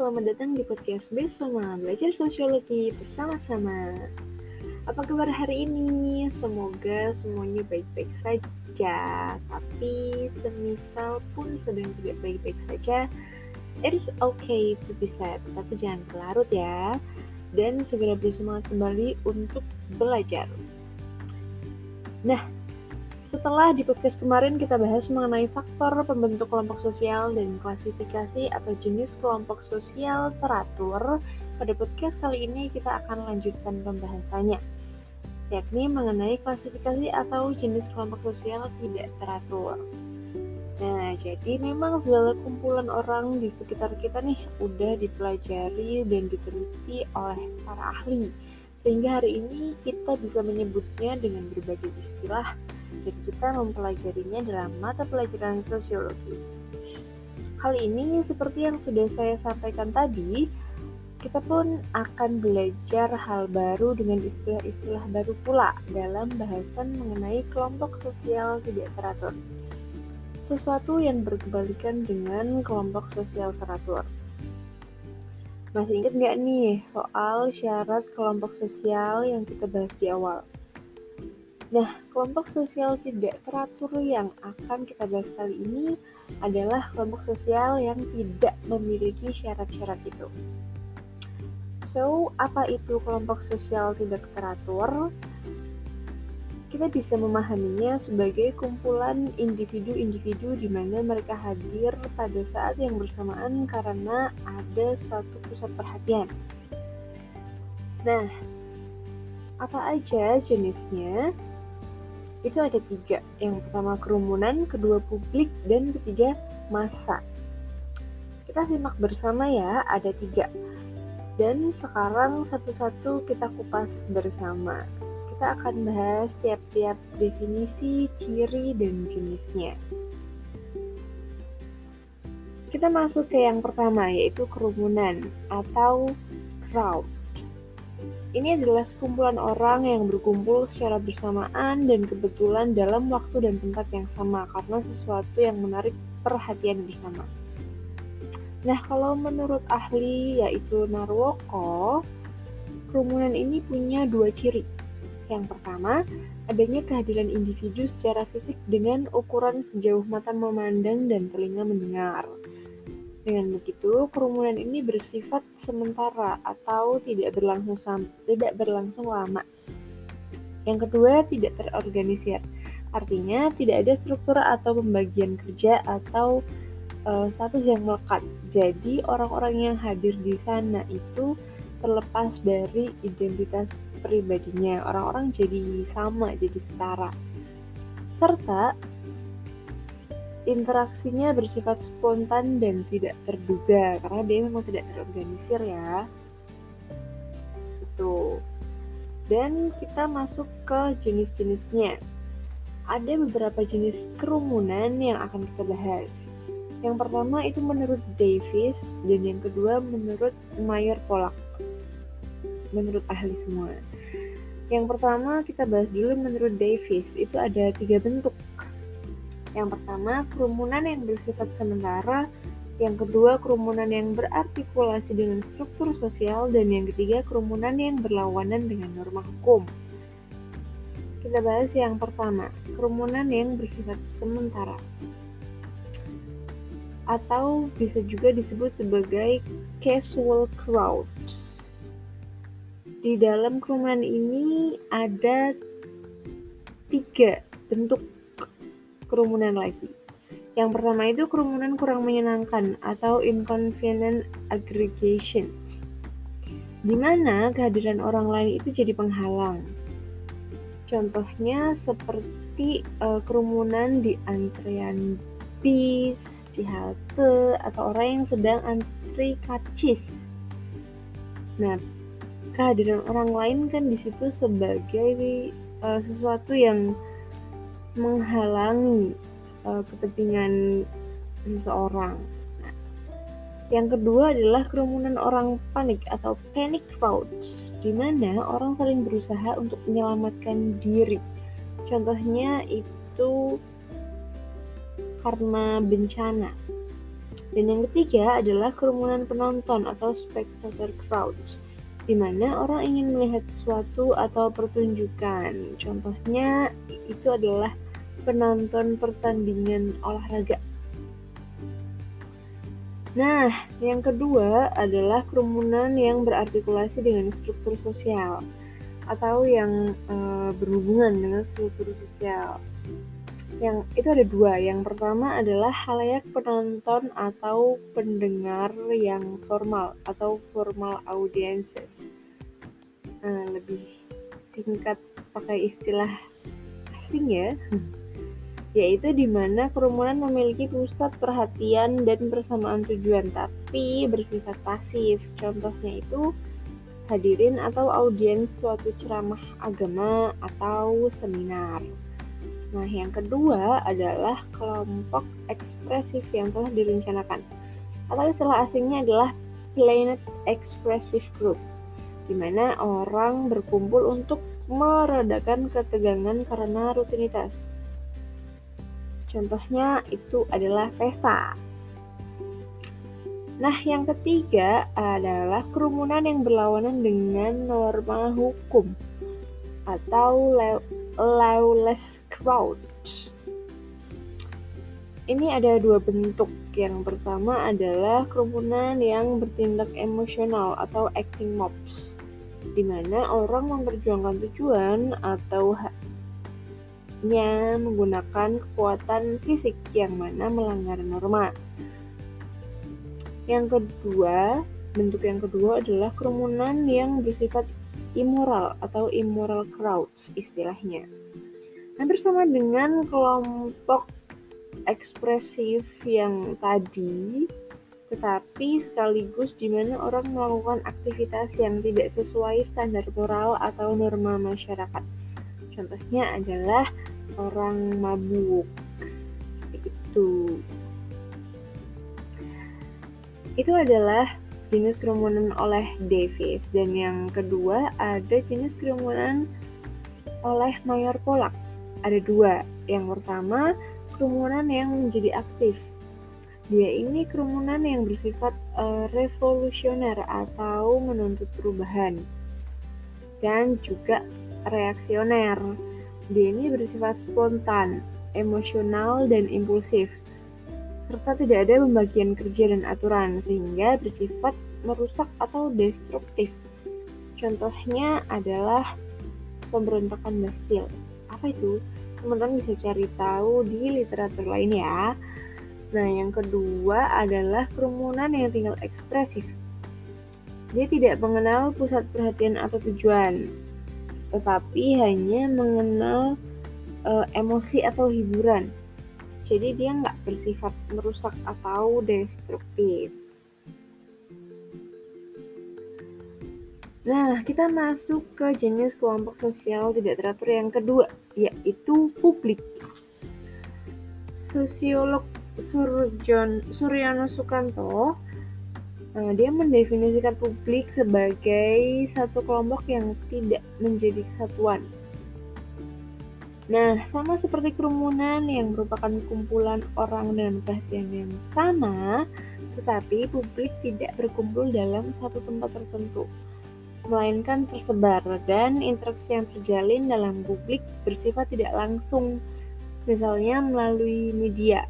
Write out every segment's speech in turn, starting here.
selamat datang di podcast Besoma Belajar Sosiologi bersama-sama. Apa kabar hari ini? Semoga semuanya baik-baik saja. Tapi semisal pun sedang tidak baik-baik saja It is okay to be sad, tapi jangan kelarut ya. Dan segera bersemangat kembali untuk belajar. Nah, setelah di podcast kemarin kita bahas mengenai faktor pembentuk kelompok sosial dan klasifikasi atau jenis kelompok sosial teratur, pada podcast kali ini kita akan lanjutkan pembahasannya, yakni mengenai klasifikasi atau jenis kelompok sosial tidak teratur. Nah, jadi memang segala kumpulan orang di sekitar kita nih udah dipelajari dan diteliti oleh para ahli, sehingga hari ini kita bisa menyebutnya dengan berbagai istilah dan kita mempelajarinya dalam mata pelajaran sosiologi. Hal ini seperti yang sudah saya sampaikan tadi, kita pun akan belajar hal baru dengan istilah-istilah baru pula dalam bahasan mengenai kelompok sosial tidak teratur. Sesuatu yang berkebalikan dengan kelompok sosial teratur. Masih ingat nggak nih soal syarat kelompok sosial yang kita bahas di awal? Nah, kelompok sosial tidak teratur yang akan kita bahas kali ini adalah kelompok sosial yang tidak memiliki syarat-syarat itu. So, apa itu kelompok sosial tidak teratur? Kita bisa memahaminya sebagai kumpulan individu-individu di mana mereka hadir pada saat yang bersamaan karena ada suatu pusat perhatian. Nah, apa aja jenisnya? Itu ada tiga. Yang pertama kerumunan, kedua publik, dan ketiga masa. Kita simak bersama ya, ada tiga. Dan sekarang satu-satu kita kupas bersama. Kita akan bahas tiap-tiap definisi, ciri, dan jenisnya. Kita masuk ke yang pertama, yaitu kerumunan atau crowd. Ini adalah sekumpulan orang yang berkumpul secara bersamaan dan kebetulan dalam waktu dan tempat yang sama karena sesuatu yang menarik perhatian bersama. Nah, kalau menurut ahli yaitu Narwoko, kerumunan ini punya dua ciri. Yang pertama, adanya kehadiran individu secara fisik dengan ukuran sejauh mata memandang dan telinga mendengar. Dengan begitu, kerumunan ini bersifat sementara atau tidak berlangsung tidak berlangsung lama. Yang kedua, tidak terorganisir. Artinya, tidak ada struktur atau pembagian kerja atau uh, status yang melekat. Jadi, orang-orang yang hadir di sana itu terlepas dari identitas pribadinya. Orang-orang jadi sama, jadi setara. Serta interaksinya bersifat spontan dan tidak terduga karena dia memang tidak terorganisir ya. Itu dan kita masuk ke jenis-jenisnya. Ada beberapa jenis kerumunan yang akan kita bahas. Yang pertama itu menurut Davis dan yang kedua menurut Mayer Polak. Menurut ahli semua. Yang pertama kita bahas dulu menurut Davis itu ada tiga bentuk yang pertama, kerumunan yang bersifat sementara. Yang kedua, kerumunan yang berartikulasi dengan struktur sosial. Dan yang ketiga, kerumunan yang berlawanan dengan norma hukum. Kita bahas yang pertama, kerumunan yang bersifat sementara. Atau bisa juga disebut sebagai casual crowds. Di dalam kerumunan ini ada tiga bentuk kerumunan lagi. Yang pertama itu kerumunan kurang menyenangkan atau inconvenient aggregations. Di mana kehadiran orang lain itu jadi penghalang. Contohnya seperti uh, kerumunan di antrean bis, di halte, atau orang yang sedang antri kacis. Nah, kehadiran orang lain kan di situ sebagai uh, sesuatu yang menghalangi uh, kepentingan seseorang. Nah, yang kedua adalah kerumunan orang panik atau panic crowds, di mana orang saling berusaha untuk menyelamatkan diri. Contohnya itu karena bencana. Dan yang ketiga adalah kerumunan penonton atau spectator crowds, di mana orang ingin melihat sesuatu atau pertunjukan. Contohnya itu adalah penonton pertandingan olahraga. Nah, yang kedua adalah kerumunan yang berartikulasi dengan struktur sosial atau yang e, berhubungan dengan struktur sosial yang itu ada dua. Yang pertama adalah halayak penonton atau pendengar yang formal atau formal audiences. Nah, lebih singkat pakai istilah asing ya, yaitu di mana kerumunan memiliki pusat perhatian dan persamaan tujuan, tapi bersifat pasif. Contohnya itu hadirin atau audiens suatu ceramah agama atau seminar. Nah, yang kedua adalah kelompok ekspresif yang telah direncanakan. Atau istilah asingnya adalah Planet Expressive Group, di mana orang berkumpul untuk meredakan ketegangan karena rutinitas. Contohnya itu adalah pesta. Nah, yang ketiga adalah kerumunan yang berlawanan dengan norma hukum atau lawless crowds. Ini ada dua bentuk. Yang pertama adalah kerumunan yang bertindak emosional atau acting mobs, di mana orang memperjuangkan tujuan atau hanya menggunakan kekuatan fisik yang mana melanggar norma. Yang kedua, bentuk yang kedua adalah kerumunan yang bersifat immoral atau immoral crowds istilahnya. Hampir sama dengan kelompok ekspresif yang tadi, tetapi sekaligus di mana orang melakukan aktivitas yang tidak sesuai standar moral atau norma masyarakat. Contohnya adalah orang mabuk. Itu. Itu adalah jenis kerumunan oleh Davis dan yang kedua ada jenis kerumunan oleh Mayor Polak ada dua. Yang pertama, kerumunan yang menjadi aktif. Dia ini kerumunan yang bersifat uh, revolusioner atau menuntut perubahan. Dan juga reaksioner. Dia ini bersifat spontan, emosional, dan impulsif. Serta tidak ada pembagian kerja dan aturan, sehingga bersifat merusak atau destruktif. Contohnya adalah pemberontakan Bastille apa itu? Teman-teman bisa cari tahu di literatur lain ya. Nah, yang kedua adalah kerumunan yang tinggal ekspresif. Dia tidak mengenal pusat perhatian atau tujuan, tetapi hanya mengenal e, emosi atau hiburan. Jadi dia nggak bersifat merusak atau destruktif. Nah, kita masuk ke jenis kelompok sosial tidak teratur yang kedua, yaitu publik. Sosiolog Surjon, Suryono Sukanto Nah, dia mendefinisikan publik sebagai satu kelompok yang tidak menjadi kesatuan. Nah, sama seperti kerumunan yang merupakan kumpulan orang dengan perhatian yang sama, tetapi publik tidak berkumpul dalam satu tempat tertentu melainkan tersebar dan interaksi yang terjalin dalam publik bersifat tidak langsung, misalnya melalui media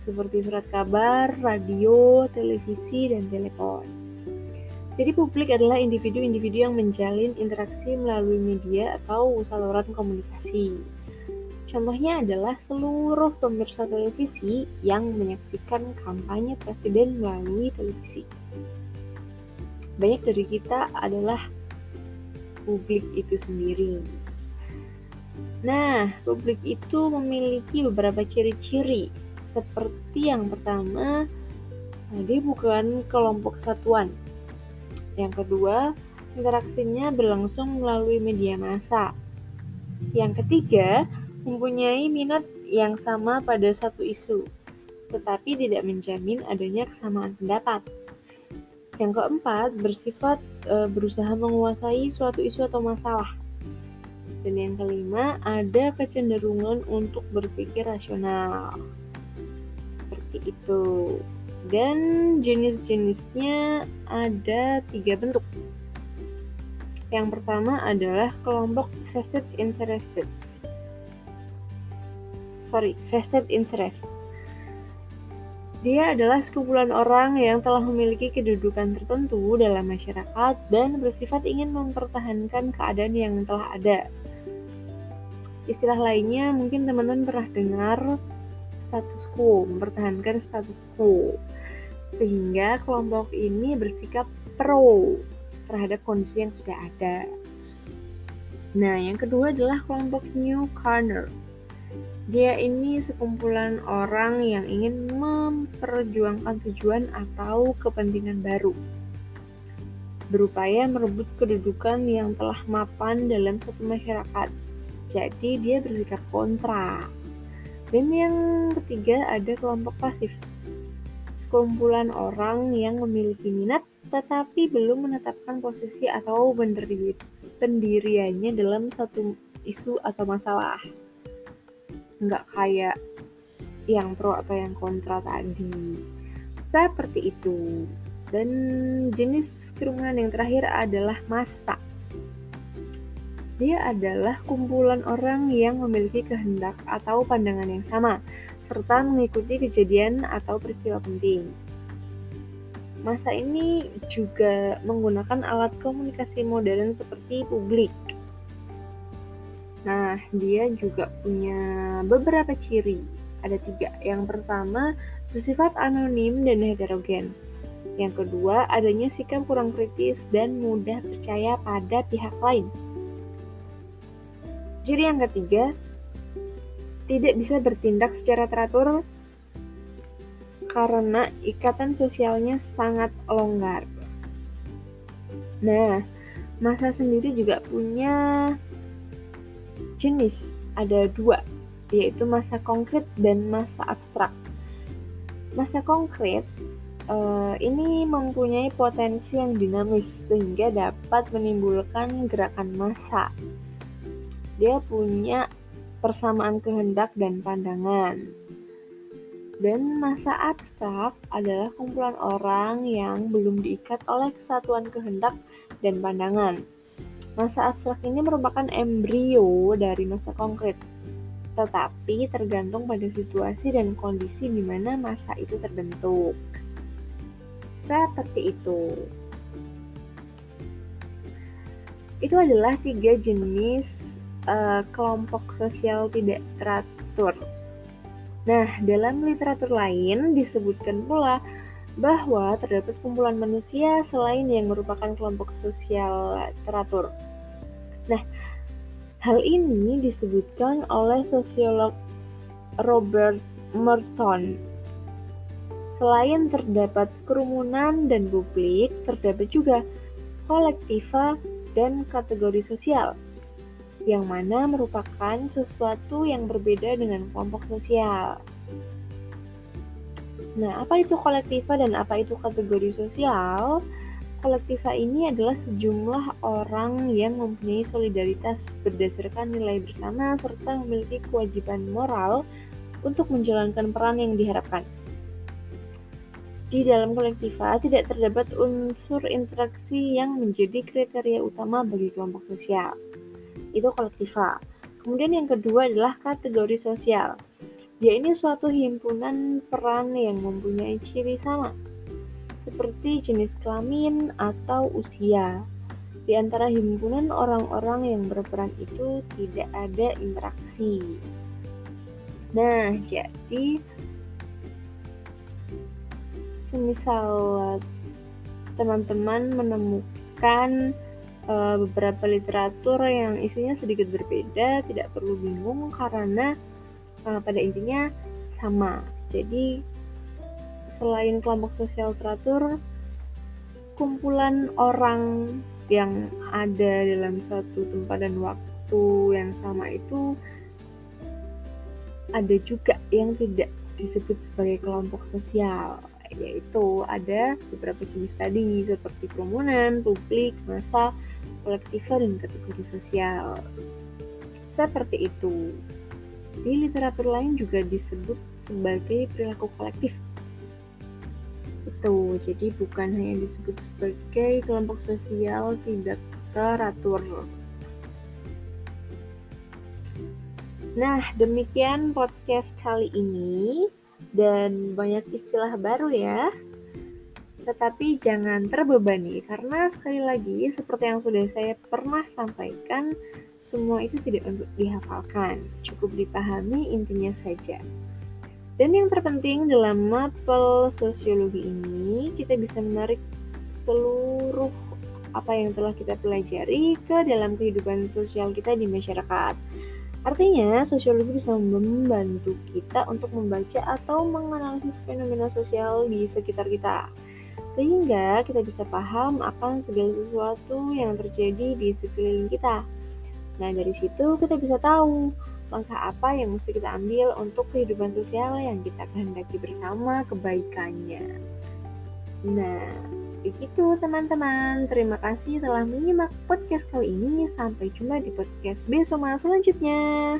seperti surat kabar, radio, televisi, dan telepon. Jadi publik adalah individu-individu yang menjalin interaksi melalui media atau saluran komunikasi. Contohnya adalah seluruh pemirsa televisi yang menyaksikan kampanye presiden melalui televisi banyak dari kita adalah publik itu sendiri. Nah, publik itu memiliki beberapa ciri-ciri. Seperti yang pertama, dia bukan kelompok satuan. Yang kedua, interaksinya berlangsung melalui media massa. Yang ketiga, mempunyai minat yang sama pada satu isu, tetapi tidak menjamin adanya kesamaan pendapat. Yang keempat, bersifat e, berusaha menguasai suatu isu atau masalah. Dan yang kelima, ada kecenderungan untuk berpikir rasional. Seperti itu. Dan jenis-jenisnya ada tiga bentuk. Yang pertama adalah kelompok vested interested. Sorry, vested interest. Dia adalah sekumpulan orang yang telah memiliki kedudukan tertentu dalam masyarakat dan bersifat ingin mempertahankan keadaan yang telah ada. Istilah lainnya mungkin teman-teman pernah dengar status quo, mempertahankan status quo. Sehingga kelompok ini bersikap pro terhadap kondisi yang sudah ada. Nah, yang kedua adalah kelompok New Corner dia ini sekumpulan orang yang ingin memperjuangkan tujuan atau kepentingan baru. Berupaya merebut kedudukan yang telah mapan dalam suatu masyarakat. Jadi dia bersikap kontra. Dan yang ketiga ada kelompok pasif. Sekumpulan orang yang memiliki minat tetapi belum menetapkan posisi atau pendiriannya dalam satu isu atau masalah nggak kayak yang pro atau yang kontra tadi. Seperti itu. Dan jenis kerumunan yang terakhir adalah masa dia adalah kumpulan orang yang memiliki kehendak atau pandangan yang sama serta mengikuti kejadian atau peristiwa penting. Masa ini juga menggunakan alat komunikasi modern seperti publik Nah, dia juga punya beberapa ciri. Ada tiga. Yang pertama, bersifat anonim dan heterogen. Yang kedua, adanya sikap kurang kritis dan mudah percaya pada pihak lain. Ciri yang ketiga, tidak bisa bertindak secara teratur karena ikatan sosialnya sangat longgar. Nah, masa sendiri juga punya jenis ada dua, yaitu masa konkret dan masa abstrak. Masa konkret uh, ini mempunyai potensi yang dinamis sehingga dapat menimbulkan gerakan massa. Dia punya persamaan kehendak dan pandangan. Dan masa abstrak adalah kumpulan orang yang belum diikat oleh kesatuan kehendak dan pandangan Masa abstrak ini merupakan embrio dari masa konkret, tetapi tergantung pada situasi dan kondisi di mana masa itu terbentuk. Seperti itu. Itu adalah tiga jenis uh, kelompok sosial tidak teratur. Nah, dalam literatur lain disebutkan pula bahwa terdapat kumpulan manusia selain yang merupakan kelompok sosial teratur. Nah, hal ini disebutkan oleh sosiolog Robert Merton. Selain terdapat kerumunan dan publik, terdapat juga kolektiva dan kategori sosial, yang mana merupakan sesuatu yang berbeda dengan kelompok sosial. Nah, apa itu kolektiva dan apa itu kategori sosial? Kolektiva ini adalah sejumlah orang yang mempunyai solidaritas berdasarkan nilai bersama serta memiliki kewajiban moral untuk menjalankan peran yang diharapkan. Di dalam kolektiva tidak terdapat unsur interaksi yang menjadi kriteria utama bagi kelompok sosial. Itu kolektiva. Kemudian yang kedua adalah kategori sosial. Dia ini suatu himpunan peran yang mempunyai ciri sama, seperti jenis kelamin atau usia. Di antara himpunan orang-orang yang berperan itu tidak ada interaksi. Nah, jadi semisal teman-teman menemukan uh, beberapa literatur yang isinya sedikit berbeda, tidak perlu bingung karena uh, pada intinya sama. Jadi selain kelompok sosial teratur, kumpulan orang yang ada dalam suatu tempat dan waktu yang sama itu ada juga yang tidak disebut sebagai kelompok sosial yaitu ada beberapa jenis tadi seperti kerumunan, publik, massa, kolektif dan kategori sosial. Seperti itu. Di literatur lain juga disebut sebagai perilaku kolektif Itu, jadi bukan hanya disebut sebagai kelompok sosial tidak teratur. Nah, demikian podcast kali ini dan banyak istilah baru ya. Tetapi jangan terbebani karena sekali lagi seperti yang sudah saya pernah sampaikan, semua itu tidak untuk dihafalkan, cukup dipahami intinya saja. Dan yang terpenting dalam mapel sosiologi ini, kita bisa menarik seluruh apa yang telah kita pelajari ke dalam kehidupan sosial kita di masyarakat. Artinya, sosiologi bisa membantu kita untuk membaca atau menganalisis fenomena sosial di sekitar kita. Sehingga kita bisa paham akan segala sesuatu yang terjadi di sekeliling kita. Nah, dari situ kita bisa tahu langkah apa yang mesti kita ambil untuk kehidupan sosial yang kita kehendaki bersama kebaikannya. Nah, begitu teman-teman. Terima kasih telah menyimak podcast kali ini. Sampai jumpa di podcast besok selanjutnya.